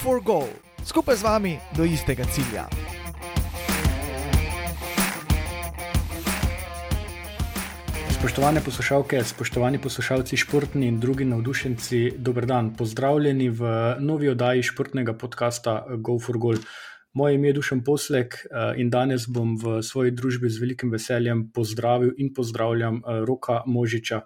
for Goal, skupaj z vami do istega cilja. Spoštovane poslušalke, spoštovani poslušalci, športni in drugi navdušenci, dober dan, pozdravljeni v novi oddaji športnega podcasta Go for Goal. Moje ime je Dušan Poslek eh, in danes bom v svoji družbi z velikim veseljem pozdravil in pozdravljam eh, Roka Možiča.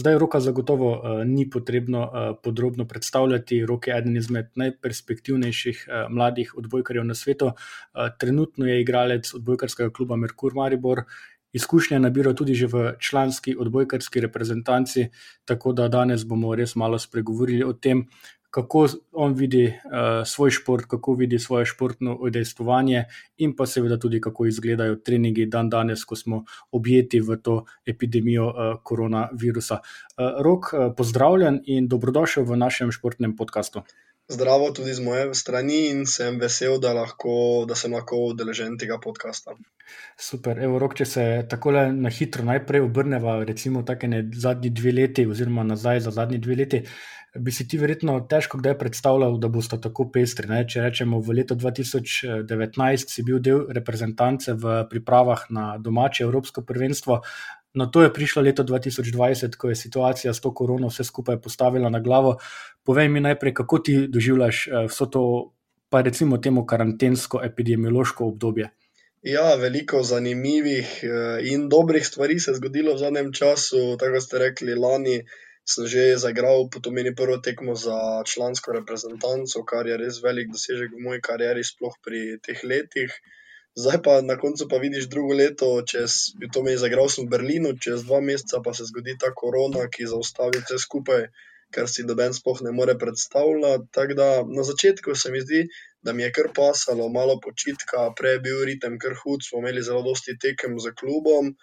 Zdaj, roka zagotovo uh, ni potrebno uh, podrobno predstavljati. Rok je eden izmed najperspektivnejših uh, mladih odbojkarjev na svetu. Uh, trenutno je igralec odbojkarskega kluba Merkur Maribor. Izkušnje nabiral tudi že v članski odbojkarski reprezentanci, tako da danes bomo res malo spregovorili o tem, kako on vidi uh, svoj šport, kako vidi svoje športno udejstvovanje, in pa seveda tudi, kako izgledajo treningi dan danes, ko smo objeti v to epidemijo uh, koronavirusa. Uh, Rok, uh, pozdravljen in dobrodošel v našem športnem podkastu. Zdravo tudi z moje strani in sem vesel, da, lahko, da sem lahko udeležen tega podcasta. Super, evo, rok, če se tako na hitro najprej obrneva, recimo, tako ne zadnji dve leti, oziroma nazaj za zadnji dve leti. Bi si ti verjetno težko kdaj predstavljal, da boste tako pestri. Ne? Če rečemo, v letu 2019 si bil del reprezentance v pripravah na domače Evropsko prvenstvo. Na to je prišlo leto 2020, ko je situacija s to korono vse skupaj postavila na glavo. Povej mi najprej, kako ti doživljaš eh, vso to, pa recimo temu karantensko epidemiološko obdobje. Ja, veliko zanimivih eh, in dobrih stvari se je zgodilo v zadnjem času, tako ste rekli, lani sem že zaigral, potem meni prvo tekmo za člansko reprezentanco, kar je res velik dosežek v moji karieri, sploh pri teh letih. Zdaj pa na koncu pa vidiš drugo leto, čez to meni zaigral sem v Berlinu, čez dva meseca pa se zgodi ta korona, ki zaustavi vse skupaj, kar si doben sploh ne more predstavljati. Tako da na začetku se mi zdi, da mi je kar pasalo, malo počitka, prej je bil ritem kar hud, smo imeli zelo dosti tekem za klubom.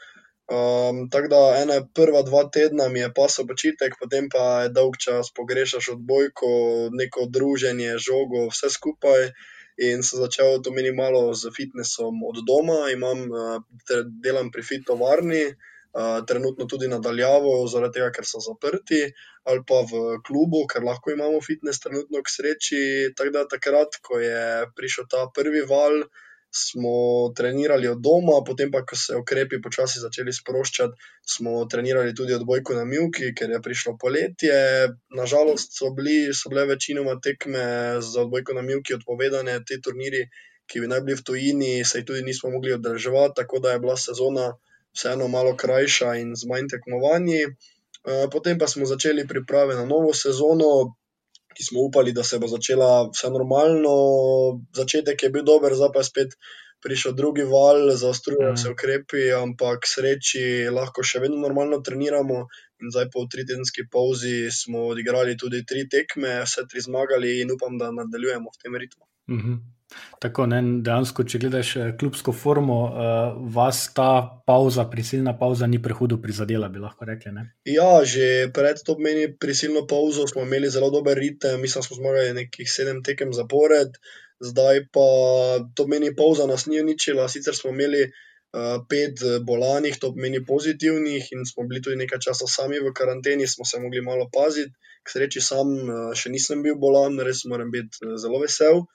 Um, tako da ena prva dva tedna mi je pasal počitek, potem pa je dolg čas pogrešaš odbojko, neko druženje, žogo, vse skupaj. In se začel to meni malo z fitnessom od doma, imam, uh, delam pri fitovarni, uh, trenutno tudi nadaljavo, zaradi tega, ker so zaprti, ali pa v klubu, ker lahko imamo fitness, trenutno k sreči. Tako da takrat, ko je prišel ta prvi val, smo trenirali od doma, potem pa, ko se ukrepi počasi začeli sproščati, smo trenirali tudi odbojko na Milki, ker je prišlo poletje. Nažalost, so, bili, so bile večinoma tekme za odbojko na Milki odpovedane, te turniri, ki bi naj bili v tujini, se jih tudi nismo mogli održavati, tako da je bila sezona vseeno malo krajša in z manj tekmovanji. Eh, potem pa smo začeli priprave na novo sezono, ki smo upali, da se bo začela vse normalno. Začetek je bil dober, zdaj pa je spet prišel drugi val, zaostrujejo mm. se ukrepi, ampak sreči lahko še vedno normalno treniramo. In zdaj po tritedenski pauzi smo odigrali tudi tri tekme, vse tri zmagali in upam, da nadaljujemo v tem ritmu. Mm -hmm. Tako, ne, dejansko, če gledaš eh, klubsko formo, uh, vas ta pauza, prisilna pauza, ni prehudo prizadela, bi lahko rekli. Ne? Ja, že pred to meni prisilno pauzo smo imeli zelo dober ritem, mislim, smo zmagali nekih sedem tekem zapored, zdaj pa to meni pauza nas ni uničila, sicer smo imeli. Uh, pet bolanih, to pomeni pozitivnih, in smo bili tudi nekaj časa sami v karanteni, smo se mogli malo paziti. K sreči, sam uh, še nisem bil bolan, res moram biti uh, zelo vesel.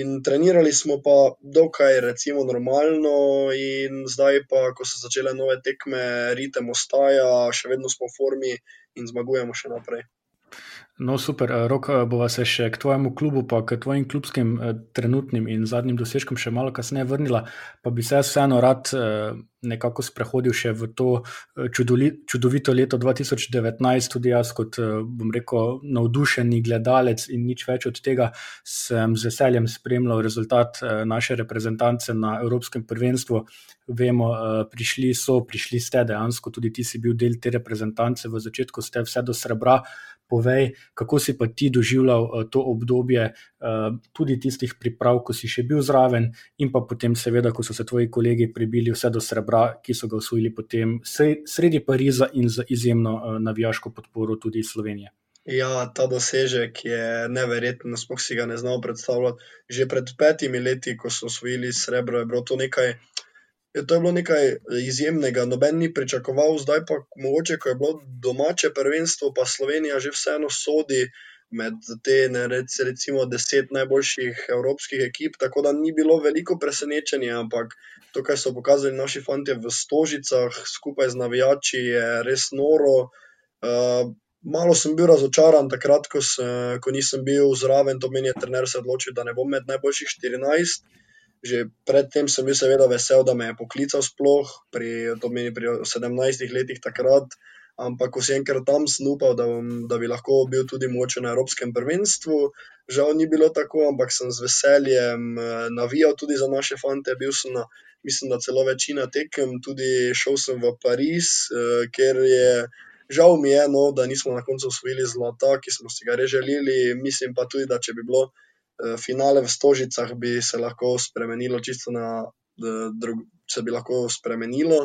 In trenirali smo pa dokaj, recimo, normalno, in zdaj pa, ko so začele nove tekme, ritem ostaja, še vedno smo v formi in zmagujemo še naprej. No, super, eh, rok eh, bova se še k tvojemu klubu, pa k tvojim klubskim trenutnim in zadnjim dosežkom še malo kasneje vrnila, pa bi se vseeno rad nekako sprehodil še v to eh, čudovito leto 2019, tudi jaz, kot eh, bom rekel, navdušeni gledalec in nič več od tega, sem z veseljem spremljal rezultat eh, naše reprezentance na Evropskem prvenstvu. Vemo, prišli so, prišli ste dejansko, tudi ti si bil del te reprezentance, v začetku ste vse do srebra povej, kako si pa ti doživljal uh, to obdobje, uh, tudi tistih priprav, ko si še bil zraven, in pa potem, seveda, ko so se tvoji kolegi prebili vse do srebra, ki so ga usvojili potem sredi Pariza in z izjemno uh, navijaško podporo tudi Slovenije. Ja, ta dosežek je neverjeten, sploh si ga ne znamo predstavljati. Že pred petimi leti, ko so osvojili srebro, je bilo to nekaj je to bilo nekaj izjemnega, noben ni pričakoval, zdaj pa mogoče, ko je bilo domače prvenstvo, pa Slovenija že vseeno sodi med te, ne, recimo, deset najboljših evropskih ekip, tako da ni bilo veliko presenečenja, ampak to, kar so pokazali naši fanti v Stožicah, skupaj z navijači, je res noro. Uh, malo sem bil razočaran takrat, ko, se, ko nisem bil zraven, to meni je trener se odločil, da ne bom med najboljših 14. Že predtem sem bil seveda vesel, da me je poklical sploh, pri, to meni pri 17 letih takrat. Ampak, ko si enkrat tam snupal, da, bom, da bi lahko bil tudi moče na Evropskem prvenstvu, žal ni bilo tako, ampak sem z veseljem eh, navijal tudi za naše fante. Bil sem na mislim, da celo večina tekem, tudi šel sem v Pariz, uh, ker je žal mi je, no, da nismo na koncu osvojili zlata, ki smo si ga res želeli. Mislim pa tudi, da če bi bilo finale v Stožicah, bi se lahko spremenilo čisto na. Drug, se bi lahko spremenilo,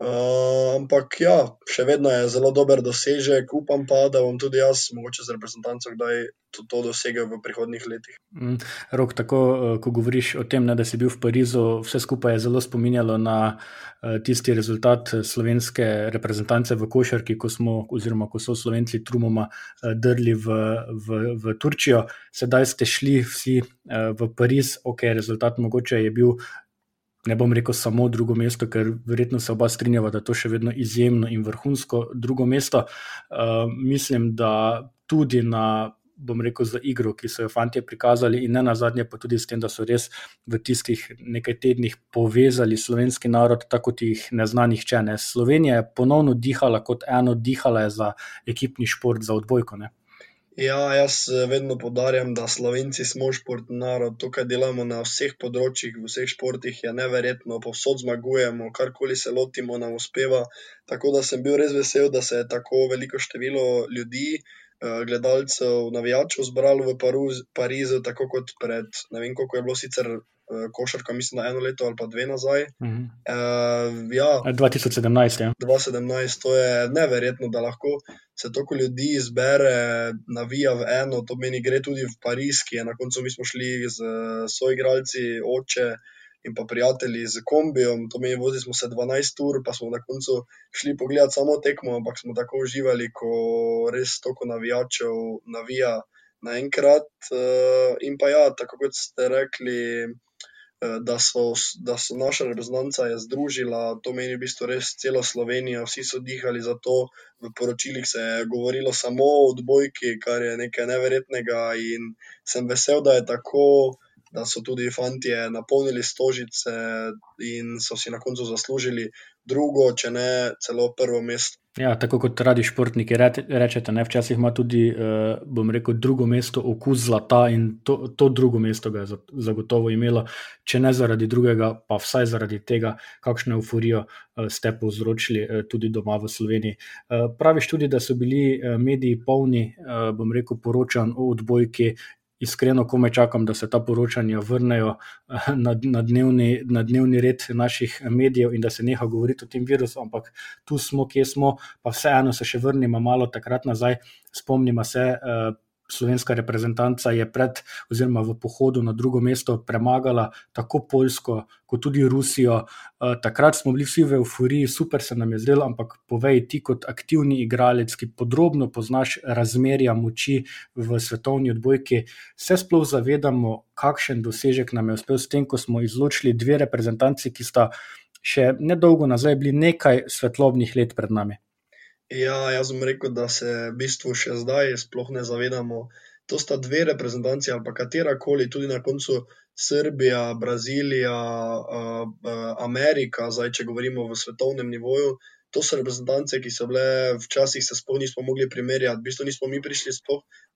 ampak ja, še vedno je zelo dober dosežek, upam pa, da bom tudi jaz, mogoče z reprezentanco, kdaj to, to dosegel v prihodnih letih. Mm, Rok, tako, eh, ko govoriš o tem, ne, da si bil v Parizu, vse skupaj je zelo spominjalo na uh, tisti rezultat slovenske reprezentance v Košarki, ko smo, oziroma ko so Slovenci trumoma drli v, v, v Turčijo. Sedaj ste šli vsi v Pariz, ok, rezultat mogoče je bil ne bom rekel samo drugo mesto, ker verjetno se oba strinjava, da je to še vedno izjemno in vrhunsko drugo mesto. Uh, mislim, da tudi na. Bom rekel za igro, ki so jo fanti prikazali, in ne na zadnje, pa tudi s tem, da so res v tistih nekaj tednih povezali slovenski narod, tako kot jih ne zna nihče. Ne. Slovenija je ponovno dihala kot eno, dihala je za ekipni šport, za odbojko. Ne. Ja, jaz eh, vedno podarjam, da Slovenci smo športni narod. To, kar delamo na vseh področjih, v vseh športih, je neverjetno. Povsod zmagujemo, karkoli se lotimo, nam uspeva. Tako da sem bil res vesel, da se je tako veliko število ljudi, eh, gledalcev, navijačev zbralo v Parizu, tako kot pred ne vem, koliko je bilo sicer košarka, mislim, da eno leto ali pa dve nazaj. Uh -huh. uh, ja, 2017. Ja. 2017, to je neverjetno, da lahko se toliko ljudi izbere, navija v eno. To meni gre tudi v Pariz, ki je na koncu mi smo šli z soigralci, oče. In pa prijatelji z kombijem, to meni vozili smo se 12 ur, pa smo na koncu šli pogledati samo tekmo, ampak smo tako uživali, ko res toliko navijačev navija naenkrat. Uh, in pa ja, tako kot ste rekli, Eh, da so, da so naša reprezentanca združila, to meni v bistvu res celo Slovenijo, vsi so dihali za to. V poročilih se je govorilo samo o odbojki, kar je nekaj neverjetnega, in sem vesel, da je tako, da so tudi fanti napolnili stožice in so si na koncu zaslužili drugo, če ne celo prvo mesto. Ja, tako kot radi športniki rečete, ne, včasih ima tudi, eh, bom rekel, drugo mesto okus zlata in to, to drugo mesto ga je zagotovo imelo, če ne zaradi drugega, pa vsaj zaradi tega, kakšno euforijo eh, ste povzročili eh, tudi doma v Sloveniji. Praviš tudi, da so bili mediji polni, bom rekel, poročan o odbojki iskreno komaj čakam, da se ta poročanja vrnejo eh, na, na, dnevni, na dnevni red naših medijev in da se neha govoriti o tem virusu, ampak tu smo, kje smo, pa vseeno se še vrnimo malo takrat nazaj, spomnimo se. Uh, slovenska reprezentanca je pred, oziroma v pohodu na drugo mesto, premagala tako Poljsko, kot tudi Rusijo. Eh, takrat smo bili vsi v euforiji, super se nam je zdelo, ampak povej ti, kot aktivni igralec, ki podrobno poznaš razmerja moči v svetovni odbojki, se sploh zavedamo, kakšen dosežek nam je uspel s tem, ko smo izločili dve reprezentanci, ki sta. Še nedolgo nazaj bili nekaj svetlobnih let pred nami. Ja, jaz bom rekel, da se v bistvu še zdaj sploh ne zavedamo. To sta dve reprezentanci ali pa katera koli, tudi na koncu Srbija, Brazilija, Amerika, zdaj če govorimo v svetovnem nivoju. To so reprezentance, ki so bile včasih, se sploh nismo mogli primerjati. V bistvu nismo mi prišli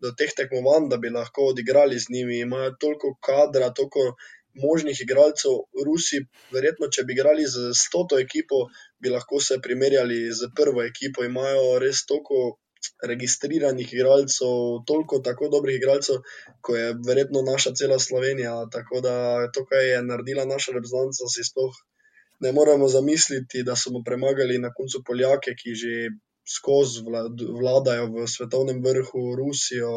do teh tekmovanj, da bi lahko odigrali z njimi. Imajo toliko kadra, toliko možnih igralcev. Rusi, verjetno, če bi igrali z 100 ekipo, bi lahko se primerjali z prvo ekipo. Imajo res toliko registriranih igralcev, toliko tako dobrih igralcev, kot je verjetno naša cela Slovenija. Tako da to, kar je naredila naša reprezentanca, si sploh ne moremo zamisliti, da smo premagali na koncu Poljake, ki že skozi vladajo v svetovnem vrhu Rusijo.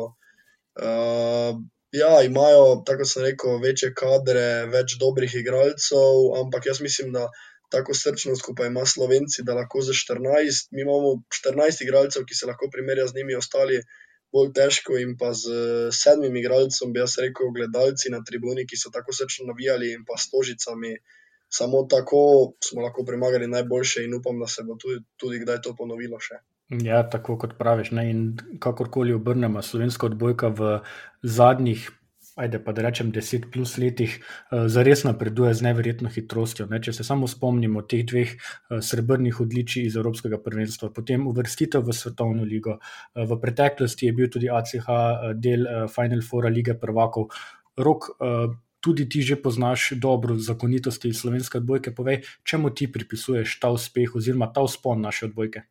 Uh, Ja, imajo, tako sem rekel, večje kadre, več dobrih igralcev, ampak jaz mislim, da tako srčnost, kot ima Slovenci, da lahko za 14, mi imamo 14 igralcev, ki se lahko primerja z njimi, ostali bolj težko. In pa z sedmim igralcem, bi jaz rekel, gledalci na tribuni, ki so tako srčno navijali, in pa s tožicami. Samo tako smo lahko premagali najboljše, in upam, da se bo tudi, tudi kdaj to ponovilo še. Ja, tako kot praviš. Ne? In kakorkoli obrnemo, slovenska odbojka v zadnjih ajde pa da rečem, deset plus letih, uh, zares napreduje z neverjetno hitrostjo. Ne? Če se samo spomnimo teh dveh uh, srebrnih odličij iz Evropskega prvenstva, potem uvrstitev v Svetovno ligo. Uh, v preteklosti je bil tudi ACH del Final Four lige prvakov. Rok, tudi ti že poznaš dobro zakonitosti slovenske odbojke. Povej, čemu ti pripisuješ ta uspeh oziroma ta vzpon naše odbojke?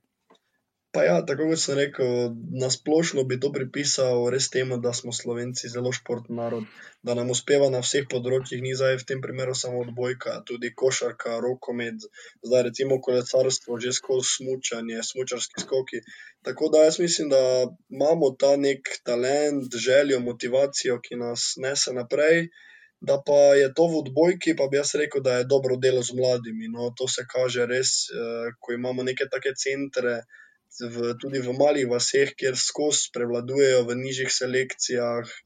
Pa ja, tako kot sem rekel, na splošno bi to pripisal res temu, da smo Slovenci zelo športni narod, da nam uspeva na vseh področjih, ni zdaj v tem primeru samo odbojka, tudi košarka, rokomet, zdaj recimo kolesarstvo, že skozi smučanje, smučarski skoki. Tako da jaz mislim, da imamo ta nek talent, željo, motivacijo, ki nas nese naprej. Da pa je to v odbojki, pa bi jaz rekel, da je dobro delo z mladimi. No, to se kaže res, eh, ko imamo neke take centre, v, tudi v malih vaseh, kjer skozi prevladujejo v nižjih selekcijah.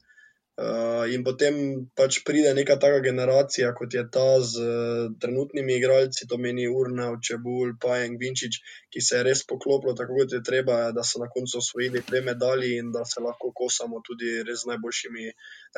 Uh, in potem pač pride neka taka generacija, kot je ta z uh, trenutnimi igralci, to meni Urna, Čebul, Pajen, Vinčič, ki se je res poklopilo tako, kot je treba, da so na koncu osvojili dve medalji in da se lahko kosamo tudi z najboljšimi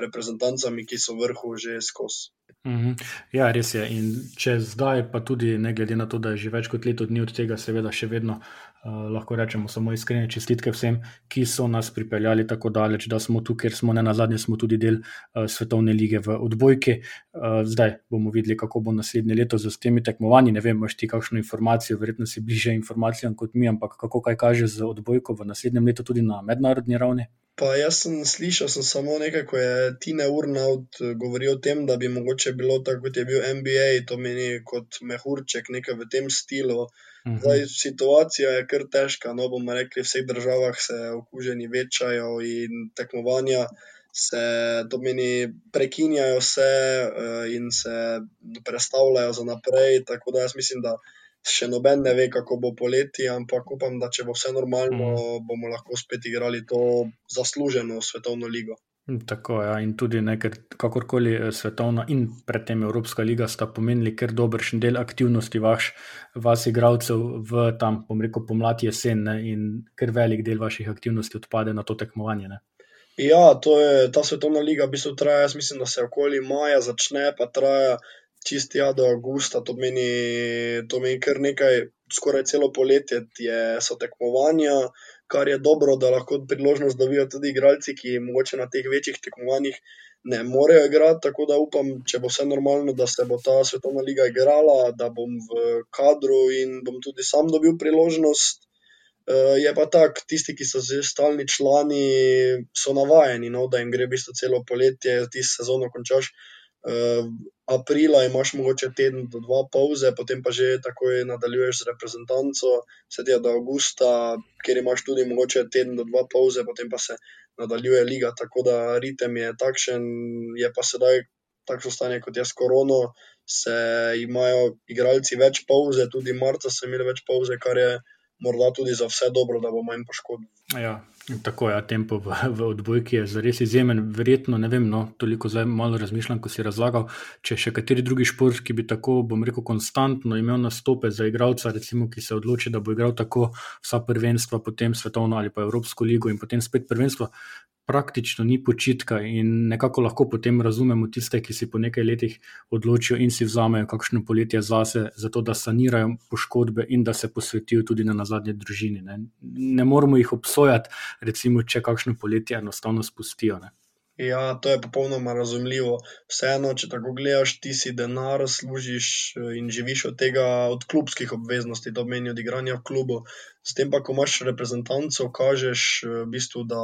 reprezentancami, ki so vrhu že skozi. Mm -hmm. Ja, res je. In če zdaj, pa tudi ne glede na to, da je že več kot leto dni od tega, seveda še vedno uh, lahko rečemo samo iskrene čestitke vsem, ki so nas pripeljali tako daleč, da smo tu, ker smo ne na zadnje, smo tudi del uh, svetovne lige v odbojki. Uh, zdaj bomo videli, kako bo naslednje leto z temi tekmovanji. Ne vem, imaš ti kakšno informacijo, verjetno si bliže informacijam kot mi, ampak kako kaj kaže z odbojko v naslednjem letu tudi na mednarodni ravni. Pa jaz sem slišal sem samo nekaj, ko je Tina Urnaut govoril o tem, da bi mogoče bilo tako, kot je bil NBA, to meni kot mehurček, nekaj v tem stilu. Mhm. Zdaj, situacija je kar težka. No, bomo rekli, v vseh državah se okuženi večajo in tekmovanja se, to meni, prekinjajo se uh, in se prestavljajo za naprej. Tako da jaz mislim, da še noben ne ve, kako bo poleti, ampak upam, da če bo vse normalno, mm. bomo lahko spet igrali to zasluženo svetovno ligo. Tako je, ja. in tudi nekaj, kakorkoli eh, svetovna in predtem Evropska liga sta pomenili kar dobršen del aktivnosti vaš, vas, igralcev, v tam, bom rekel, pomlad jesen ne, in kar velik del vaših aktivnosti odpade na to tekmovanje. Ne. Ja, to je ta svetovna liga, v bistvu traja, jaz mislim, da se okoli maja začne, pa traja čist ja do avgusta, to meni, to meni kar nekaj, skoraj celo poletje je, so tekmovanja, kar je dobro, da lahko priložnost dobijo tudi igralci, ki mogoče na teh večjih tekmovanjih ne morejo igrati. Tako da upam, če bo vse normalno, da se bo ta svetovna liga igrala, da bom v kadru in bom tudi sam dobil priložnost. Uh, je pa tako, tisti, ki so zdaj stalni člani, so navajeni, no, da jim gre v bistvu celo poletje, ti sezono končaš. Uh, aprila imaš mogoče teden do dva pauze, potem pa že takoj nadaljuješ z reprezentanco, sedaj do avgusta, kjer imaš tudi mogoče teden do dva pauze, potem pa se nadaljuje liga. Tako da ritem je takšen, je pa sedaj takšno stanje kot je s korono, se imajo igralci več pauze, tudi marca so imeli več pauze, kar je morda tudi za vse dobro, da bo manj poškodb. Ja, tako je, ja, tempo v, v odbojki je res izjemen. Verjetno ne vem, no, toliko zdaj malo razmišljam, ko si razlagal, če še kateri drugi šport, ki bi tako, bom rekel, konstantno imel nastope za igralca, recimo, ki se odloči, da bo igral tako vsa prvenstva, potem svetovno ali pa Evropsko ligo in potem spet prvenstvo praktično ni počitka in nekako lahko potem razumemo tiste, ki si po nekaj letih odločijo in si vzamejo kakšno poletje zase, zato da sanirajo poškodbe in da se posvetijo tudi na nazadnje družini. Ne, ne moramo jih obsojati, recimo, če kakšno poletje enostavno spustijo. Ne. Ja, to je popolnoma razumljivo. Vseeno, če tako gledaš, ti si denar, služiš eh, in živiš od tega, od klubskih obveznosti, to meni od igranja v klubu. S tem pa, ko imaš reprezentanco, kažeš eh, v bistvu, da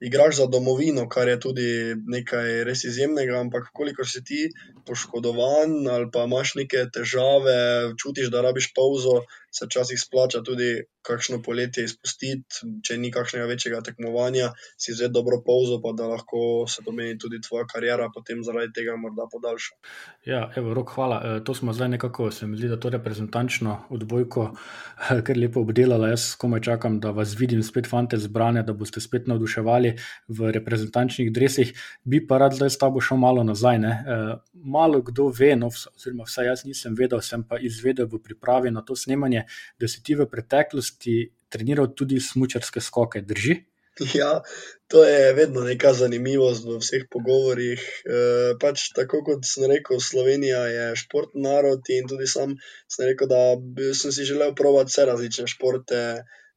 igraš za domovino, kar je tudi nekaj res izjemnega, ampak koliko si ti poškodovan ali pa imaš neke težave, čutiš, da rabiš pauzo, se včasih splača tudi kakšno poletje izpustiti, če ni kakšnega večjega tekmovanja, si vzeti dobro pauzo, pa da lahko se pomeni tudi tvoja karijera potem zaradi tega morda podaljša. Ja, evo, rok, hvala. E, to smo zdaj nekako, se mi zdi, da to reprezentančno odbojko kar lepo obdelala. Jaz komaj čakam, da vas vidim spet, fante, zbrane, da boste spet navduševali v reprezentančnih dresih. Bi pa rad zdaj s tabo šel malo nazaj. Ne? E, malo kdo ve, no, oziroma vsaj jaz nisem vedel, sem pa izvedel v pripravi na to snemanje, da si ti v preteklosti treniral tudi smočarske skoke, drži? Ja, to je vedno neka zanimivost v vseh pogovorih. E, pač tako kot sem rekel, Slovenija je športni narod in tudi sam sem rekel, da sem si želel provati vse različne športe.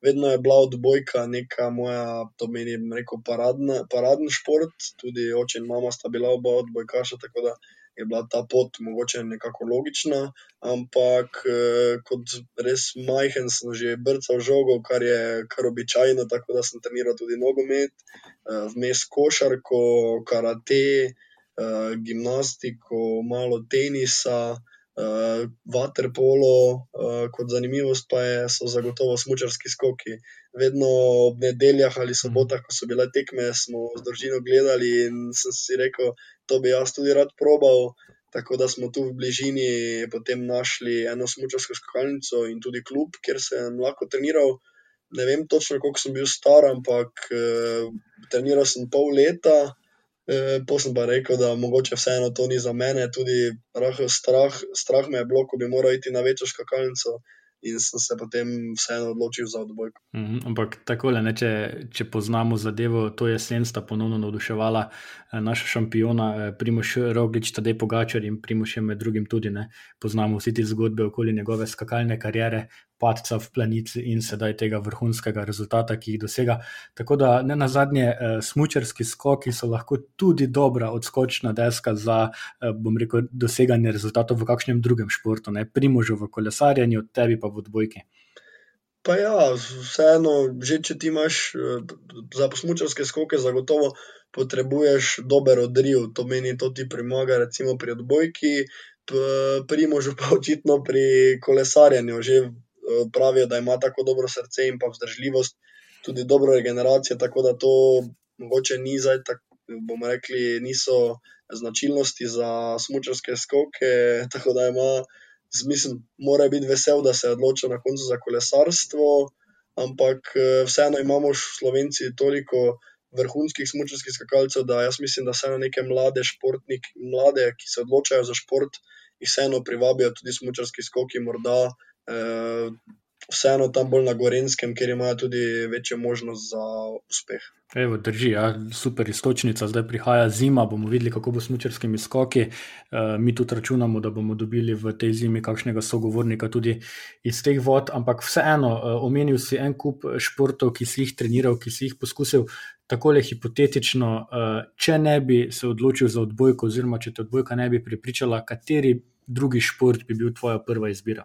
Vedno je bila odbojka neka moja, to meni, rekel, paradna, paradni šport, tudi oče in mama sta bila oba odbojkaša, tako da je bila ta pot mogoče nekako logična, ampak eh, kot res majhen sem že brcal žogo, kar je kar običajno, tako da sem treniral tudi nogomet, eh, vmes košarko, karate, eh, gimnastiko, malo tenisa. Vaterpolo, kot zanimivost, pa je, so zagotovo smočarski skoki. Vedno ob nedeljah ali sobotah, ko so bile tekme, smo z družino gledali in sem si rekel, to bi jaz tudi rad probal. Tako da smo tu v bližini potem našli eno smočarsko skakalnico in tudi klub, kjer sem lahko treniral. Ne vem točno, koliko sem bil star, ampak uh, treniral sem pol leta. Eh, pa sem pa rekel, da mogoče vseeno to ni za mene, tudi strah, strah me je bilo, ko bi moral iti na večjo skakalnico. In sem se potem vseeno odločil za odbojko. Mm -hmm, ampak tako le, če, če poznamo zadevo, to jesen sta ponovno navduševala eh, naša šampiona, eh, Primoš Roglič, Tadej Pogačar in Primoš je med drugim tudi. Ne, poznamo vsi te zgodbe okoli njegove skakalne kariere, padca v planici in sedaj tega vrhunskega rezultata, ki jih dosega. Tako da ne na zadnje, eh, smočarski skoki so lahko tudi dobra odskočna deska za, eh, bom rekel, doseganje rezultatov v kakšnem drugem športu, ne primožu v kolesarjenju, tebi pa v odbojki. Pa ja, vseeno, že če ti imaš eh, za smočarske skoke, zagotovo potrebuješ dober odriv, to meni, to ti pomaga, recimo pri odbojki. Pri možu pa očitno pri kolesarjenju, že pravijo, da ima tako dobro srce in pa vzdržljivost, tudi dobro regeneracijo, tako da to mogoče ni zdaj, tako bomo rekli, niso značilnosti za smočarske skoke. Tako da ima, mislim, mora biti vesel, da se je odločil na koncu za kolesarstvo, ampak vseeno imamo v Slovenci toliko. Vrhunskih smočarskih skakalcev, da jaz mislim, da se na neke mlade športnike, mlade, ki se odločajo za šport, jih vseeno privabijo tudi smočarski skoki, morda uh, vseeno tam bolj na Gorenskem, ker imajo tudi večjo možnost za uspeh. Evo, drži, ja, super istočnica, zdaj prihaja zima, bomo videli, kako bo s mučarskimi skoki. Uh, mi tudi računamo, da bomo dobili v tej zimi kakšnega sogovornika tudi iz teh vod, ampak vseeno, uh, omenil si en kup športov, ki si jih treniral, ki si jih poskusil. Tako le hipotetično, uh, če ne bi se odločil za odbojko, oziroma če te odbojka ne bi pripričala, kateri drugi šport bi bil tvoja prva izbira?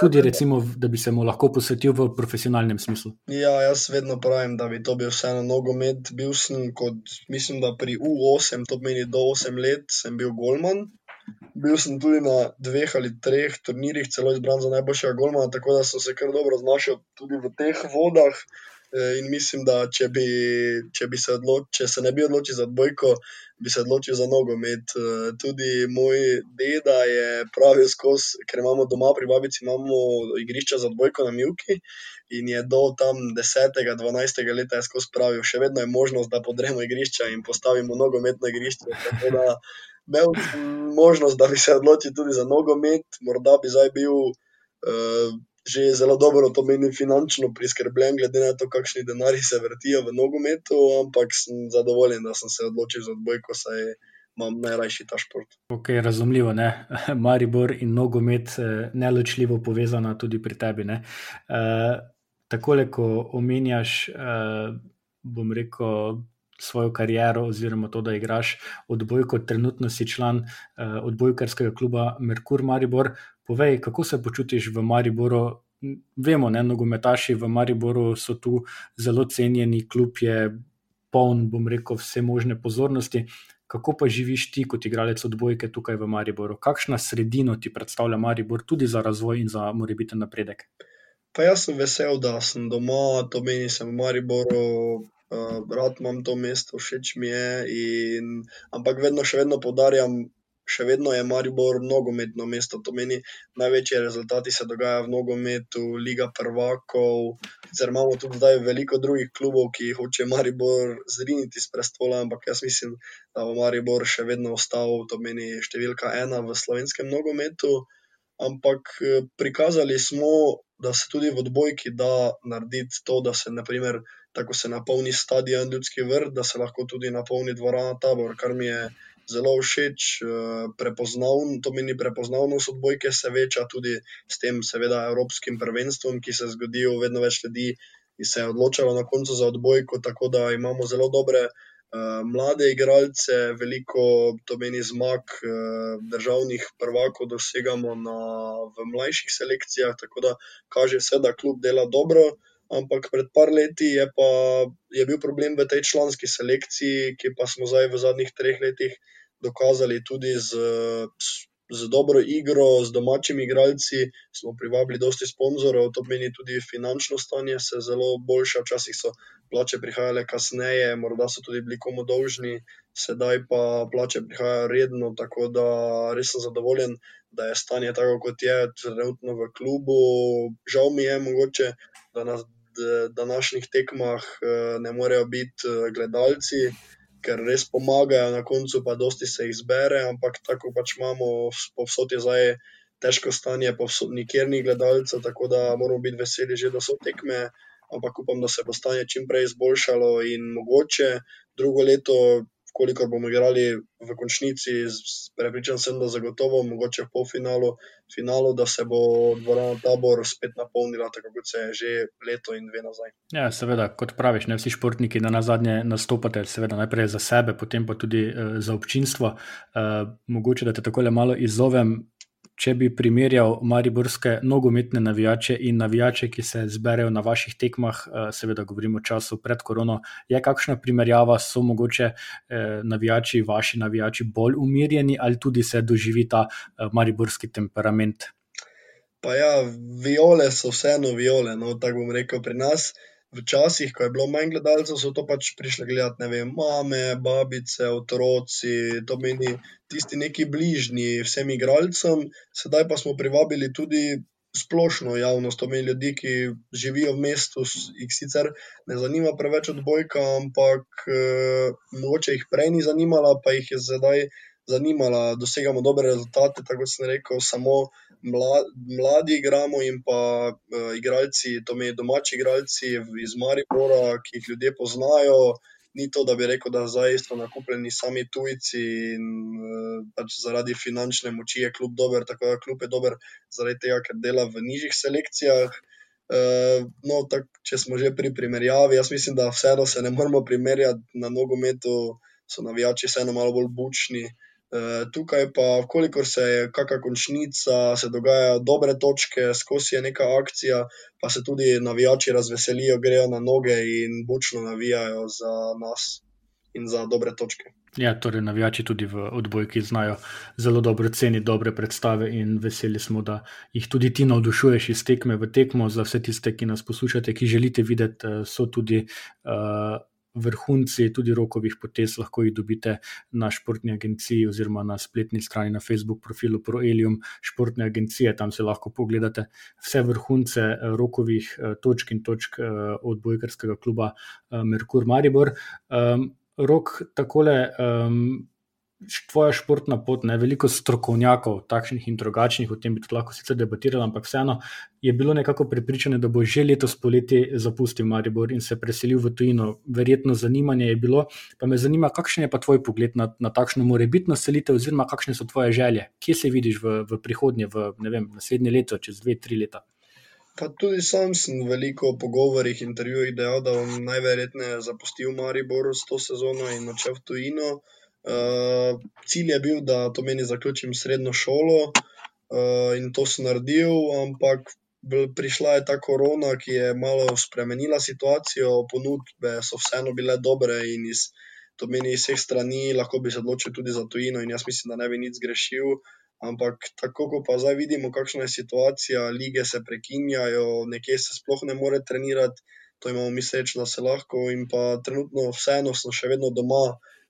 Tudi, recimo, da bi se mu lahko posvetil v profesionalnem smislu. Ja, jaz vedno pravim, da bi to bil vseeno nogomet. Bil sem kot, mislim, da pri U8, to pomeni do 8 let, sem bil Golman. Bil sem tudi na dveh ali treh turnirjih, celo izbran za najboljšega Golmana, tako da sem se kar dobro znašel tudi v teh vodah. Eh, in mislim, da če, bi, če, bi se odloč, če se ne bi odločil za bojko, bi se odločil za nogomet. Eh, tudi moj deda je pravil skozi, ker imamo doma pri babici, igrišča za bojko na Mjuki. In je do tam 10-12 leta skozi pravil, še vedno je možnost, da podremo igrišča in postavimo nogometno igrišče. Tako da imel možnost, da bi se odločil tudi za nogomet, morda bi zdaj bil. Uh, že zelo dobro to meni finančno priskrbljen, glede na to, kakšni denari se vrtijo v nogometu, ampak sem zadovoljen, da sem se odločil za odbojko, saj imam najrajši ta šport. Ok, razumljivo, ne? Maribor in nogomet eh, neločljivo povezana tudi pri tebi. E, takole, ko omenjaš, e, bom rekel. Svojo kariero, oziroma to, da igraš odbojko, trenutno si član uh, odbojkarskega kluba Merkur Maribor. Povej, kako se počutiš v Mariboru? Vemo, da nogometaši v Mariboru so tu zelo cenjeni, kljub je poln, bom rekel, vse možne pozornosti. Kako pa živiš ti kot igralec odbojke tukaj v Mariboru? Kakšna sredina ti predstavlja Maribor tudi za razvoj in za morebiten napredek? Pa jaz sem vesel, da sem doma, to meni, sem v Mariboru, uh, rad imam to mesto, všeč mi je. In, ampak vedno še vedno podarjam, še vedno je Maribor nogometno mesto. To meni, največji rezultati se dogajajo v nogometu, Liga prvakov. Sicer imamo tudi zdaj veliko drugih klubov, ki hoče Maribor zriniti z prestola, ampak jaz mislim, da bo Maribor še vedno ostal, to meni, številka ena v slovenskem nogometu. Ampak eh, prikazali smo, da se tudi v odbojki da narediti to, da se, naprimer, tako se napolni stadion Ljudski vrt, da se lahko tudi napolni dvorana Tabor, kar mi je zelo všeč, eh, prepoznavn, to meni prepoznavnost odbojke se veča tudi s tem, seveda, evropskim prvenstvom, ki se zgodijo, vedno več ljudi se je odločalo na koncu za odbojko, tako da imamo zelo dobre. Uh, mlade igralce, veliko to meni zmag, uh, državnih prvakov dosegamo na, v mlajših selekcijah, tako da kaže se, da klub dela dobro. Ampak pred par leti je, pa, je bil problem v tej članski selekciji, ki pa smo zdaj v zadnjih treh letih dokazali tudi z, z dobro igro, z domačimi igralci. Smo privabili dosti sponzorjev, to pomeni tudi finančno stanje se zelo boljša. Včasih so plače prihajale kasneje, morda so tudi bili komu dolžni, sedaj pa plače prihajajo redno, tako da res sem zadovoljen. Da je stanje tako, kot je trenutno v klubu. Žal mi je, mogoče, da na današnjih tekmah eh, ne morejo biti eh, gledalci, ker res pomagajo, na koncu pa dosti se jih zbere, ampak tako pač imamo, povsod je zdaj težko stanje, povsod nikjer ni gledalcev, tako da moramo biti veseli že, da so tekme, ampak upam, da se bo stanje čim prej izboljšalo in mogoče drugo leto kolikor bomo igrali v končnici, prepričan sem, da zagotovo, mogoče v polfinalu, finalu, da se bo dvorana tabor spet napolnila, tako kot se je že leto in dve nazaj. Ja, seveda, kot praviš, ne vsi športniki na zadnje nastopate, seveda najprej za sebe, potem pa tudi uh, za občinstvo. Uh, mogoče da te tako le malo izzovem če bi primerjal mariborske nogometne navijače in navijače, ki se zberejo na vaših tekmah, eh, seveda govorimo o času pred korono, je kakšna primerjava, so mogoče eh, navijači, vaši navijači bolj umirjeni ali tudi se doživi ta eh, mariborski temperament? Pa ja, viole so vseeno viole, no, tako bom rekel pri nas včasih, ko je bilo manj gledalcev, so to pač prišle gledati, ne vem, mame, babice, otroci, to meni tisti neki bližnji vsem igralcem, sedaj pa smo privabili tudi. Splošno javnost, to meni ljudi, ki živijo v mestu, jih sicer ne zanima preveč odbojka, ampak eh, mogoče jih prej ni zanimala, pa jih je zdaj zanimala. Dosegamo dobre rezultate, tako sem rekel, samo mladi igramo in pa uh, igralci, to mi domači igralci iz Maribora, ki jih ljudje poznajo. Ni to, da bi rekel, da so nakupljeni sami tujci in uh, pač zaradi finančne moči je klub dober, tako da klub je dober zaradi tega, ker dela v nižjih selekcijah. Uh, no, tak, če smo že pri primerjavi, jaz mislim, da se ne moramo primerjati na nogometu, so navijači vseeno malo bolj bučni. Eh, tukaj pa, kolikor se je kakšna končnica, se dogajajo dobre točke, skozi je neka akcija, pa se tudi navijači razveselijo, grejo na noge in bučno navijajo za nas in za dobre točke. Ja, torej, navijači tudi v odbojki znajo zelo dobro ceniti dobre predstave, in veseli smo, da jih tudi ti navdušuješ iz tekme v tekmo. Za vse tiste, ki nas poslušate, ki želite videti, eh, so tudi. Uh, vrhunci, tudi rokovih potez, lahko jih dobite na športni agenciji oziroma na spletni strani na Facebook profilu ProElium športne agencije. Tam se lahko pogledate vse vrhunce eh, rokovih eh, točk in točk eh, od bojkarskega kluba Merkur Maribor. Um, rok takole. Um, tvoja športna pot, ne veliko strokovnjakov, takšnih in drugačnih, o tem bi tudi lahko sicer debatirali, ampak vseeno je bilo nekako prepričano, da bo že letos poleti zapustil Maribor in se preselil v tujino. Verjetno zanimanje je bilo, pa me zanima, kakšen je pa tvoj pogled na, na takšno morebitno selitev, oziroma kakšne so tvoje želje, kje se vidiš v, v prihodnje, v vem, naslednje leto, čez dve, tri leta. Pa tudi sam sem veliko pogovorih, intervjujih dejal, da bom najverjetneje zapustil Maribor s to sezono in odšel v tujino. Uh, cilj je bil, da to meni zaključim srednjo šolo uh, in to sem naredil, ampak prišla je ta korona, ki je malo spremenila situacijo, ponudbe so vseeno bile dobre in iz, to meni iz vseh strani lahko bi se odločil tudi za tujino in jaz mislim, da ne bi nič zgrešil. Ampak tako, ko pa zdaj vidimo, kakšna je situacija, lige se prekinjajo, nekje se sploh ne more trenirati, to imamo mi srečo, da se lahko, in pa trenutno vseeno smo še vedno doma.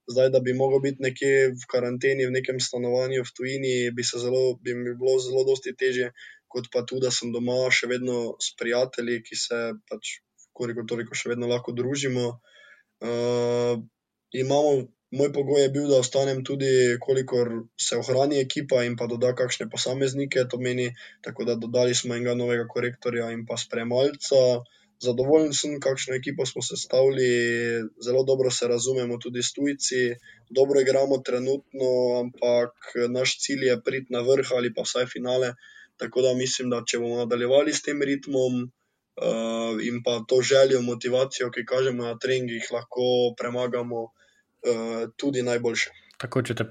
Zdaj, da bi mogel biti nekje v karanteni, v nekem stanovanju v tujini, bi, zelo, bi mi bilo zelo, dosti težje, kot pa tudi, da sem doma še vedno s prijatelji, ki se pač, koliko toliko, še vedno lahko družimo. Uh, imamo Moj pogoj je bil, da ostanem tudi, kolikor se ohrani ekipa in pa doda kakšne posameznike, to meni, tako da dodali smo enega novega korektorja in pa spremalca. Zadovoljen sem, kakšno ekipo smo sestavili, zelo dobro se razumemo tudi s tujci, dobro igramo trenutno, ampak naš cilj je priti na vrh ali pa vsaj finale. Tako da mislim, da če bomo nadaljevali s tem ritmom uh, in pa to željo, motivacijo, ki kažemo na treningih, lahko premagamo. Eh, tudi najboljše. Tako, če te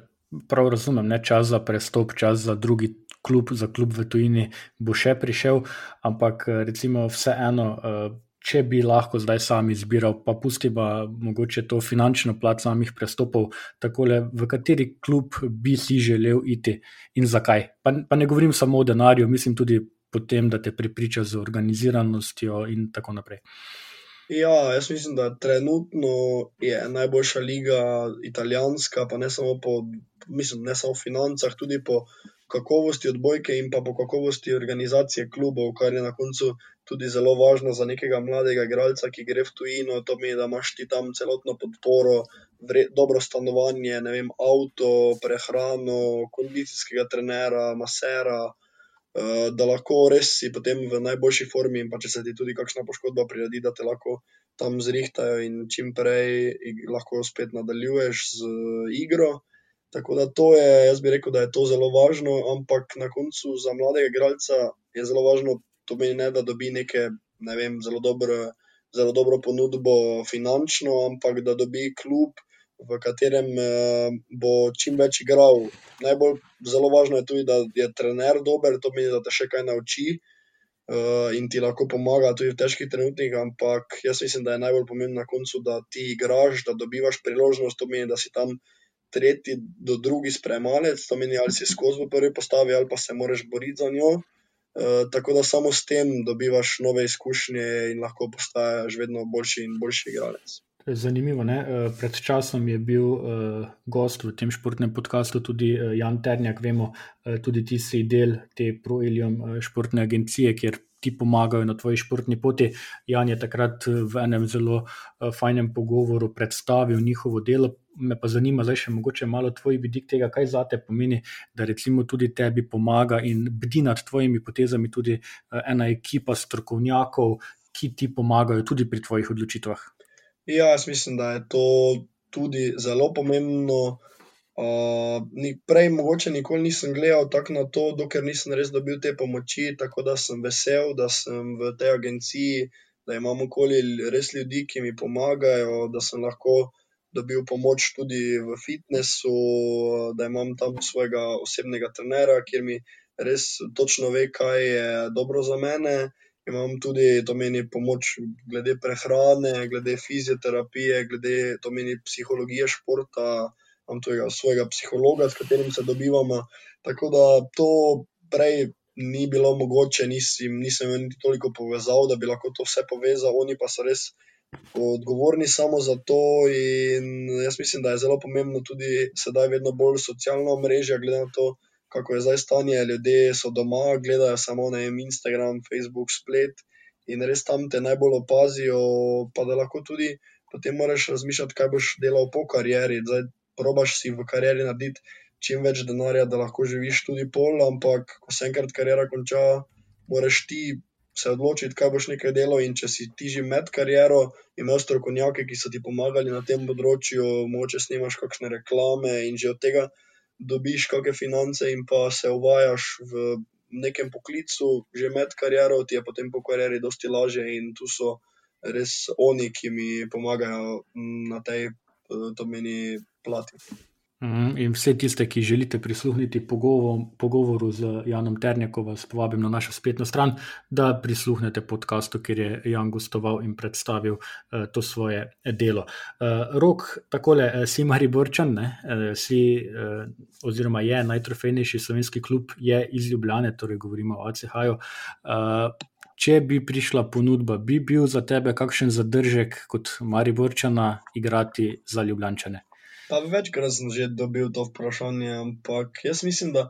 prav razumem, ne čas za prestop, čas za drugi klub, za klub v tujini bo še prišel, ampak eh, recimo vseeno. Uh, Če bi lahko zdaj sam izbiral, pa pusti pa mogoče to finančno plat samih prestopov, tako le v kateri klub bi si želel iti in zakaj. Pa, pa ne govorim samo o denarju, mislim tudi o tem, da te pripriča z organiziranostjo in tako naprej. Ja, jaz mislim, da trenutno je najboljša liga italijanska, pa ne samo po, mislim, ne samo v financah, tudi po kakovosti odbojke in pa po kakovosti organizacije klubov, kar je na koncu tudi zelo važno za nekega mladega igralca, ki gre v tujino. To pomeni, da imaš ti tam celotno podporo, vre, dobro stanovanje, ne vem, avto, prehrano, kondicijskega trenera, masera. Eh, da lahko res si potem v najboljši formi, in pa če se ti tudi kakšna poškodba priredi, da te lahko tam zrihtajajo in čim prej lahko spet nadaljuješ z igro. Tako da to je, jaz bi rekel, da je to zelo važno, ampak na koncu za mladega igralca je zelo važno, to meni ne, da dobi neke, ne vem, zelo dobro, zelo dobro ponudbo finančno, ampak da dobi klub, v katerem uh, bo čim več igral. Najbolj zelo važno je tudi, da je trener dober, to pomeni, da te še kaj nauči uh, in ti lahko pomaga tudi v težkih trenutkih. Ampak jaz mislim, da je najbolj pomembno na koncu, da ti igraš, da dobivaš priložnost, to pomeni, da si tam. Tretji do drugi spremalec, to meni ali si skozi v prvi postavi, ali pa se moraš boriti za njo. Uh, tako da samo s tem dobivaš nove izkušnje in lahko postaješ vedno boljši in boljši igralec. Zanimivo. Ne? Eh, pred časom je bil uh, gost v tem športnem podkastu tudi uh, Jan Ternjak. Vemo, uh, tudi ti si del te ProElium uh, športne agencije, kjer ti pomagajo na tvoji športni poti. Jan je takrat v enem zelo uh, fajnem pogovoru predstavil njihovo delo. Me pa zanima, zdaj še mogoče malo tvoj vidik tega, kaj za te pomeni, da recimo tudi tebi pomaga in bdi nad tvojimi potezami tudi uh, ena ekipa strokovnjakov, ki ti pomagajo tudi pri tvojih odločitvah. Ja, jaz mislim, da je to tudi zelo pomembno. Uh, ni, prej, mogoče nikoli nisem gledal tako na to, dokler nisem res dobil te pomoči. Tako da sem vesel, da sem v tej agenciji, da imam okoli res ljudi, ki mi pomagajo, da sem lahko dobil pomoč tudi v fitnessu, da imam tam svojega osebnega trenera, kjer mi res točno ve, kaj je dobro za mene imam tudi, to meni pomoč glede prehrane, glede fizioterapije, glede to meni psihologije športa, imam tudi svojega psihologa, s katerim se dobivamo. Tako da to prej ni bilo mogoče, nisem, nisem niti toliko povezal, da bi lahko to vse povezal, oni pa so res. Odgovorni samo za to, in jaz mislim, da je zelo pomembno tudi sedaj, vedno bolj socialna mreža, glede na to, kako je zdaj stanje, ljudje so doma, gledajo samo na Instagram, Facebook, splet in res tam te najbolj opazijo. Pa da lahko tudi potem moraš razmišljati, kaj boš delal po karieri. Zdaj probaš si v karieri narediti čim več denarja, da lahko živiš tudi pol, ampak ko se enkrat karijera konča, moraš ti. Se odločiti, kaj boš nekaj delal, in če si ti že med kariero, imaš strokovnjake, ki so ti pomagali na tem področju, moče snimaš kakšne reklame, in že od tega dobiš kakšne finance in pa se uvajaš v nekem poklicu, že med kariero, ti je potem po karieri dosti lažje in tu so res oni, ki mi pomagajo na tej, to meni, plati. Mhm, in vse tiste, ki želite prisluhniti pogovoru, pogovoru z Janom Ternjakom, vas povabim na našo spletno stran, da prisluhnete podkastu, kjer je Jan gostoval in predstavil uh, to svoje delo. Uh, Rok, takole, uh, si Mari Borčan, uh, si, uh, oziroma je najtrofejnejši slovenski klub, je iz Ljubljane, torej govorimo o ACH-ju. Uh, če bi prišla ponudba, bi bil za tebe kakšen zadržek kot Mari Borčana igrati za Ljubljančane? Pa večkrat sem že dobil to vprašanje, ampak jaz mislim, da,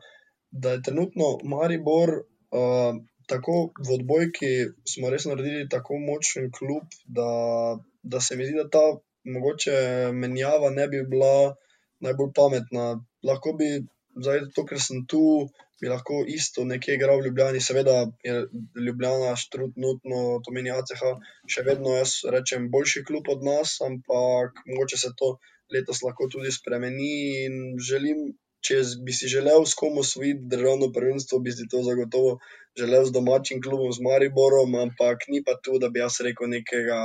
da je trenutno Maribor, uh, tako v odbojki, smo res naredili tako močen klub, da, da se mi zdi, da ta mogoče menjava ne bi bila najbolj pametna. Lahko bi, zaradi tega, ker sem tu, bi lahko isto nekje igral v Ljubljani, seveda je Ljubljana, štrudnutno, to meni ACH, še vedno jaz rečem, boljši klub od nas, ampak mogoče se to letos lahko tudi spremeni. Želim, če bi si želel s kom osvojiti državno prvenstvo, bi si to zagotovo želel z domačim klubom, z Mariborom, ampak ni pa tu, da bi jaz rekel nekega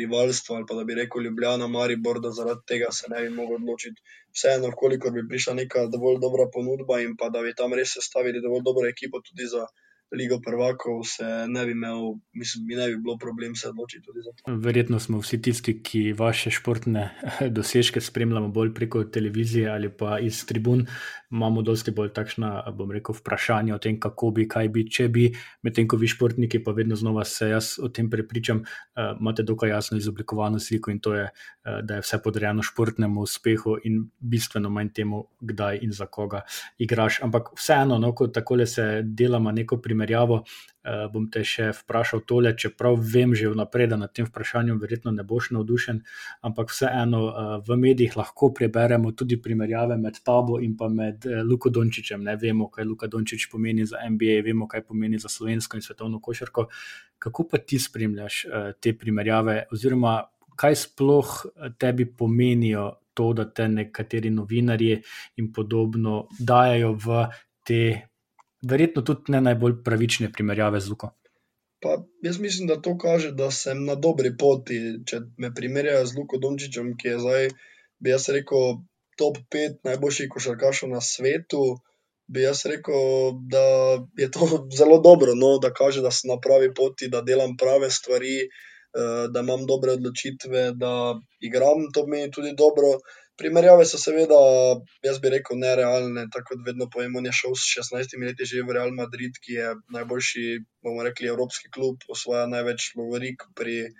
rivalstva ali pa da bi rekel Ljubljana, Maribor, da zaradi tega se ne bi mogel odločiti. Vseeno, koliko bi prišla neka dovolj dobra ponudba in pa da bi tam res sestavili dovolj dobro ekipo tudi za. Ligo prvakov, se ne bi imel, mislim, mi ne bi bilo problem se odločiti tudi za to. Verjetno smo vsi tisti, ki vaše športne dosežke spremljamo bolj preko televizije ali pa iz tribun, imamo dosti bolj takšna, bom rekel, vprašanja o tem, kako bi, kaj bi, če bi, medtem ko vi športniki, pa vedno znova se jaz o tem prepričam, uh, imate dokaj jasno izoblikovano sliko in to je, uh, da je vse podrejeno športnemu uspehu in bistveno manj temu, kdaj in za koga igraš. Ampak vseeno, no, ko takole se delamo neko primerjavo, uh, uh, bom te še vprašal tole, čeprav vem že vnaprej, da na tem vprašanju verjetno ne boš navdušen, ampak vseeno uh, v medijih lahko preberemo tudi primerjave med tabo in pa med uh, Luko Dončičem. Ne vemo, kaj Luka Dončič pomeni za NBA, vemo, kaj pomeni za slovensko in svetovno košarko. Kako pa ti spremljaš uh, te primerjave, oziroma kaj sploh tebi pomenijo to, da te nekateri novinarji in podobno dajo v te verjetno tudi ne najbolj pravične primerjave z Luko. Pa jaz mislim, da to kaže, da sem na dobri poti. Če me primerjajo z Luko Dončičem, ki je zdaj, bi jaz rekel, top 5 najboljših košarkašov na svetu, bi jaz rekel, da je to zelo dobro, no, da kaže, da sem na pravi poti, da delam prave stvari, eh, da imam dobre odločitve, da igram, to meni tudi dobro. Primerjave so seveda, jaz bi rekel, nerealne. Tako kot vedno povemo, on je šel s 16 leti že v Real Madrid, ki je najboljši, bomo rekli, evropski klub, osvaja največ lovorik. Pri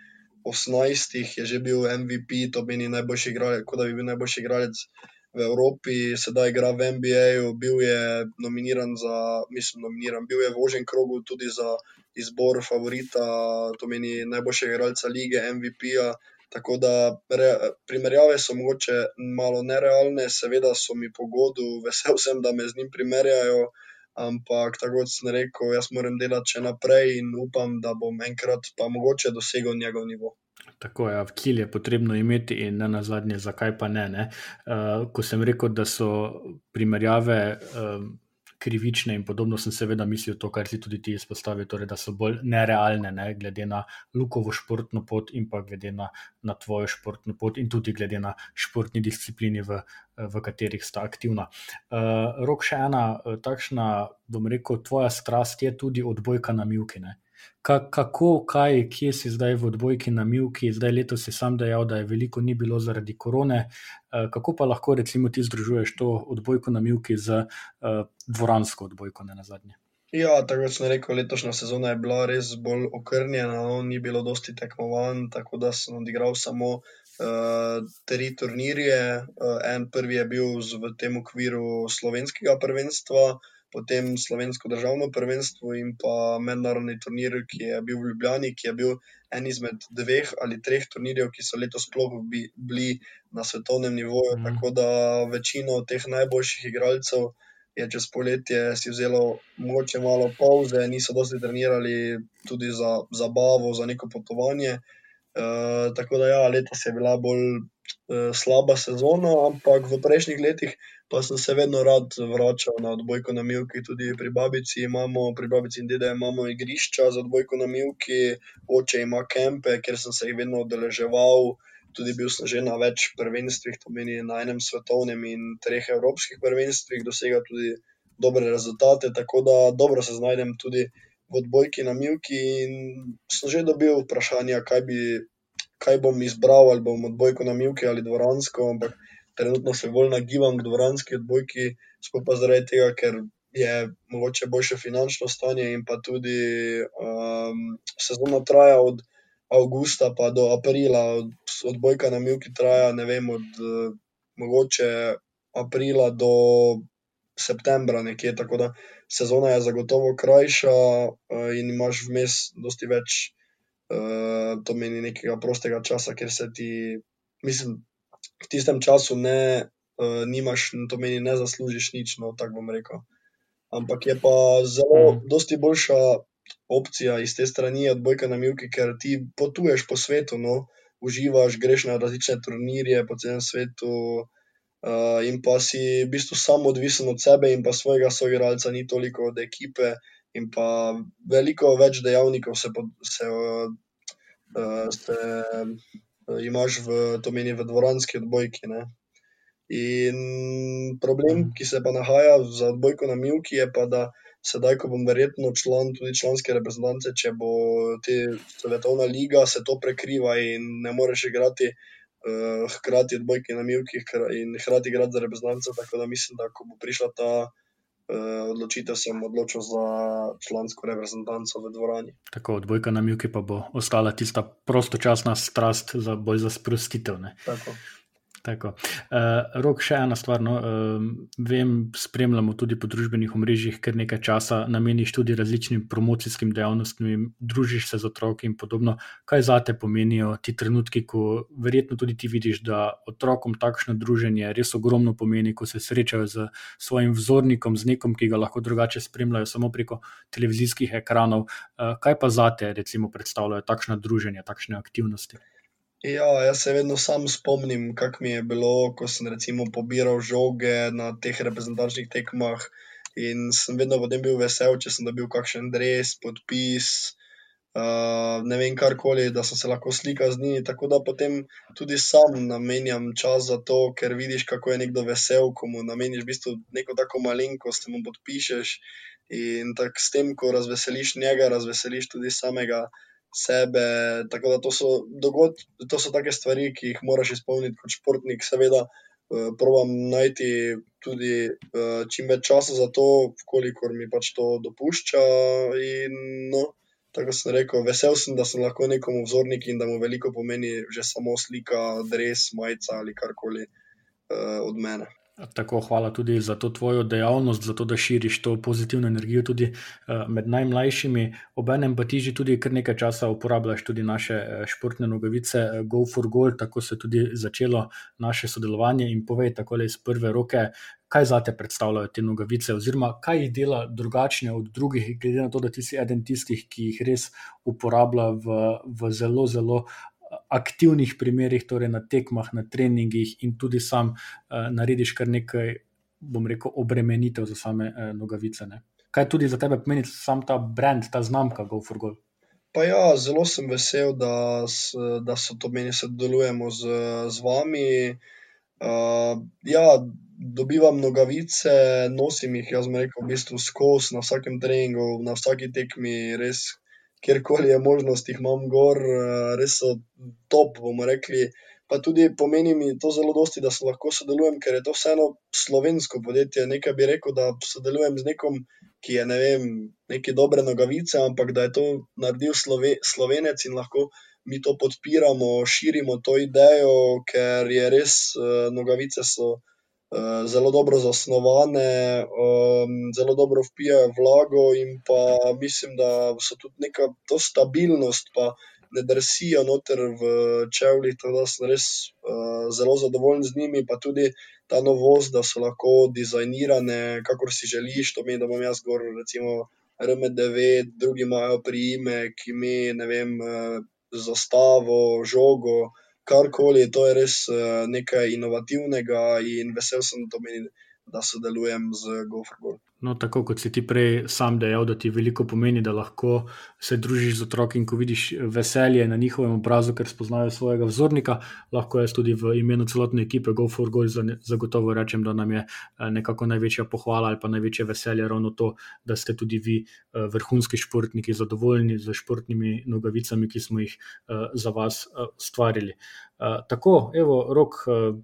18 je že bil MVP, to meni najboljši igralec, kot da bi bil najboljši igralec v Evropi, sedaj igra v NBA, bil je nominiran za, mislim, nominiran, bil je v ožjem krogu tudi za izbor favorita, to meni najboljšega igralca lige, MVP-ja. Tako da re, primerjave so mogoče malo nerealne, seveda so mi pogodu, vesel sem, da me z njim primerjajo, ampak tako kot sem rekel, jaz moram delati še naprej in upam, da bom enkrat pa mogoče dosegel njegov nivo. Tako je, ja, kilj je potrebno imeti, in ne na zadnje, zakaj pa ne. ne? Uh, ko sem rekel, da so primerjave. Uh, krivične in podobno, sem seveda mislil to, kar si tudi ti izpostavil, torej, da so bolj nerealne, ne, glede na Lukovo športno pot in pa glede na, na tvojo športno pot in tudi glede na športni disciplini, v, v katerih sta aktivna. Uh, rok še ena takšna, bom rekel, tvoja strast je tudi odbojka na Mjukine kako, kaj, kje si zdaj v odbojki na Milki, zdaj letos si sam dejal, da je veliko ni bilo zaradi korone. Eh, kako pa lahko recimo ti združuješ to odbojko na Milki z uh, dvoransko odbojko na zadnje? Ja, tako sem rekel, letošnja sezona je bila res bolj okrnjena, no, ni bilo dosti tekmovanj, tako da sem odigral samo uh, tri turnirje. Uh, en prvi je bil v tem okviru slovenskega prvenstva, uh, potem slovensko državno prvenstvo in pa mednarodni turnir, ki je bil v Ljubljani, ki je bil en izmed dveh ali treh turnirjev, ki so letos sploh bi, bili na svetovnem nivoju. Mm. Tako da večino teh najboljših igralcev je čez poletje si vzelo mogoče malo pauze, niso dosti trenirali tudi za zabavo, za neko potovanje. Uh, tako da, ja, letos je bila bolj uh, slaba sezona, ampak v prejšnjih letih pa sem se vedno rad vračal na odbojko na Milki. Tudi pri babici imamo, pri babici in dede imamo igrišča za odbojko na Milki, oče ima kempe, ker sem se jih vedno odeleževal. tudi bil sem že na več prvenstvih, to meni na enem svetovnem in treh evropskih prvenstvih, dosega tudi dobre rezultate, tako da dobro se znajdem tudi v odbojki na Milki. In sem že dobil vprašanja, kaj, bi, kaj bom izbral, ali bom odbojko na Milki ali dvoransko, ampak trenutno se bolj nagibam k dvoranski odbojki, sploh pa zaradi tega, ker je mogoče boljše finančno stanje in pa tudi um, sezona traja od avgusta pa do aprila, od, odbojka na Milki traja, ne vem, od mogoče aprila do septembra, nekje, tako da sezona je zagotovo krajša uh, in imaš vmes dosti več, uh, to meni nekega prostega časa, ker se ti, mislim, v tistem času ne, uh, nimaš, to meni ne zaslužiš nič, no, tako bom rekel. Ampak je pa zelo, mm. dosti boljša opcija iz te strani odbojka na Milki, ker ti potuješ po svetu, no, uživaš, greš na različne turnirje po celem svetu. Uh, in pa si v bistvu samo odvisen od sebe in pa svojega soigralca, ni toliko od ekipe, in pa veliko več dejavnikov se, pod, se, uh, se imaš v to meni v dvoranski odbojki. Ne? In problem, ki se pa nahaja za odbojko na Milki, je pa, da sedaj, ko bom verjetno član tudi članske reprezentance, če bo ti svetovna liga, se to prekriva in ne moreš igrati uh, hkrati odbojke na Milki in hkrati igrati za reprezentance. Tako da mislim, da ko bo prišla ta odločitev, sem odločil za člansko reprezentanco v dvorani. Tako odbojka na Milki pa bo ostala tista prostočasna strast za boj za sprostitev. Tako. Tako. Uh, rok, še ena stvar. No, uh, vem, spremljamo tudi po družbenih omrežjih, ker nekaj časa nameniš tudi različnim promocijskim dejavnostim, družiš se z otroki in podobno. Kaj za te pomenijo ti trenutki, ko verjetno tudi ti vidiš, da otrokom takšno druženje res ogromno pomeni, ko se srečajo z svojim vzornikom, z nekom, ki ga lahko drugače spremljajo samo preko televizijskih ekranov. Uh, kaj pa za te, recimo, predstavljajo takšna druženja, takšne aktivnosti? Ja, jaz se vedno sam spomnim, kako mi je bilo, ko sem recimo pobiral žoge na teh reprezentančnih tekmah. In sem vedno potem bil vesel, če sem dobil kakšen dres, podpis, uh, ne vem karkoli, da sem se lahko slikal z njimi. Tako da potem tudi sam namenjam čas za to, ker vidiš, kako je nekdo vesel, ko mu nameniš v bistvu neko tako malenkost, mu podpišeš. In tako s tem, ko razveseliš njega, razveseliš tudi samega sebe. Tako da to so, dogod, to so take stvari, ki jih moraš izpolniti kot športnik. Seveda, uh, probujem najti tudi uh, čim več časa za to, kolikor mi pač to dopušča. In, no, tako sem rekel, vesel sem, da sem lahko nekomu vzornik in da mu veliko pomeni že samo slika, dres, majica ali karkoli uh, od mene. Tako, hvala tudi za to tvojo dejavnost, za to, da širiš to pozitivno energijo tudi uh, med najmlajšimi. Obenem pa ti že kar nekaj časa uporabljaš tudi naše uh, športne nogavice, uh, Go for Gold, tako se je tudi začelo naše sodelovanje. In povej tako iz prve roke, kaj za te predstavljajo te nogavice, oziroma kaj jih dela drugačne od drugih, glede na to, da ti si eden tistih, ki jih res uporablja v, v zelo, zelo aktivnih primerih, torej na tekmah, na treningih in tudi sam uh, narediš kar nekaj, bom rekel, obremenitev za same uh, nogavice. Ne? Kaj tudi za tebe pomeni sam ta brand, ta znamka GoForGol? Pa ja, zelo sem vesel, da, da so to meni, da delujemo z, z vami. Uh, ja, dobivam nogavice, nosim jih, jaz rekel, v bistvu skozi na vsakem treningu, na vsaki tekmi, res kjerkoli je možnost, jih imam gor, eh, res so top, bomo rekli. Pa tudi pomeni mi to zelo dosti, da lahko sodelujem, ker je to vseeno slovensko podjetje. Nekaj bi rekel, da sodelujem z nekom, ki je ne vem, neki dobre nogavice, ampak da je to naredil Slove, slovenec in lahko mi to podpiramo, širimo to idejo, ker je res, uh, nogavice so. Eh, zelo dobro zasnovane, zelo dobro vpijajo vlago, in pa mislim, da so tudi neka to stabilnost, pa ne drsijo noter v čevljih, tako da sem res uh, zelo zadovoljen z njimi, pa tudi ta novost, da so lahko dizajnirane, kakor si želiš. To meni, da bom jaz gor, recimo, RMDV, drugi imajo priimek, ime, ne vem, uh, zastavo, žogo karkoli, to je res nekaj inovativnega in vesel sem, da, meni, da sodelujem z GoForGol. No, tako kot si ti prej sam dejal, da ti veliko pomeni, da lahko se družiš z otroki in ko vidiš veselje na njihovem obrazu, ker spoznajo svojega vzornika, lahko jaz tudi v imenu celotne ekipe Go for Gold zagotovo rečem, da nam je eh, nekako največja pohvala ali pa največje veselje ravno to, da ste tudi vi eh, vrhunski športniki, zadovoljni z športnimi nogavicami, ki smo jih eh, za vas ustvarili. Tako, evo, rok,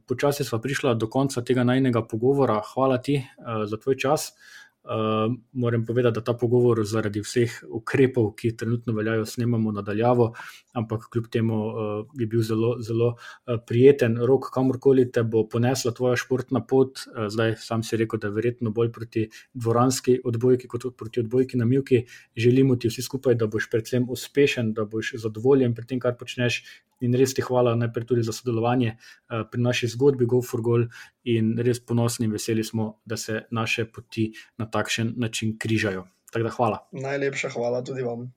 počasi smo prišli do konca tega najnega pogovora. Hvala ti za tvoj čas. Uh, moram povedati, da ta pogovor zaradi vseh ukrepov, ki trenutno veljajo, snemamo nadaljavo, ampak kljub temu uh, je bil zelo, zelo uh, prijeten. Rok, kamorkoli te bo ponesla tvoja športna pot, uh, zdaj sam si rekel, da je verjetno bolj proti dvoranski odbojki kot proti odbojki na Milki. Želimo ti vsi skupaj, da boš predvsem uspešen, da boš zadovoljen pri tem, kar počneš. In res ti hvala najprej tudi za sodelovanje uh, pri naši zgodbi Go for Goal in res ponosni in veseli smo, da se naše poti na takšen način križajo. Tako da hvala. Najlepša hvala tudi vam.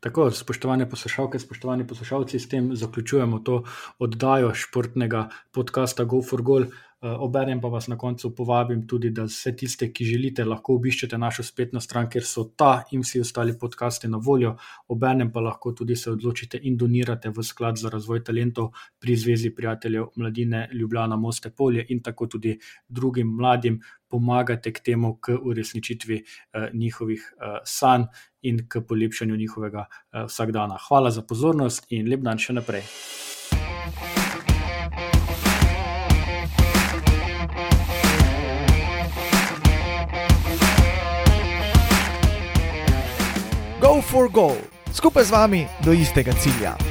Tako, spoštovane poslušalke, spoštovani poslušalci, s tem zaključujemo to oddajo športnega podcasta Go for Goal. Eh, obenem pa vas na koncu povabim tudi, da vse tiste, ki želite, lahko obiščete našo spletno stran, ker so ta in vsi ostali podcasti na voljo. Obenem pa lahko tudi se odločite in donirate v sklad za razvoj talentov pri Zvezi prijateljev mladine Ljubljana Moste Polje in tako tudi drugim mladim. Pomagate k temu, k uresničitvi eh, njihovih eh, sanj in k polepšanju njihovega vsakdana. Hvala za pozornost in lep dan še naprej. For Goal, skupaj z vami do istega cilja.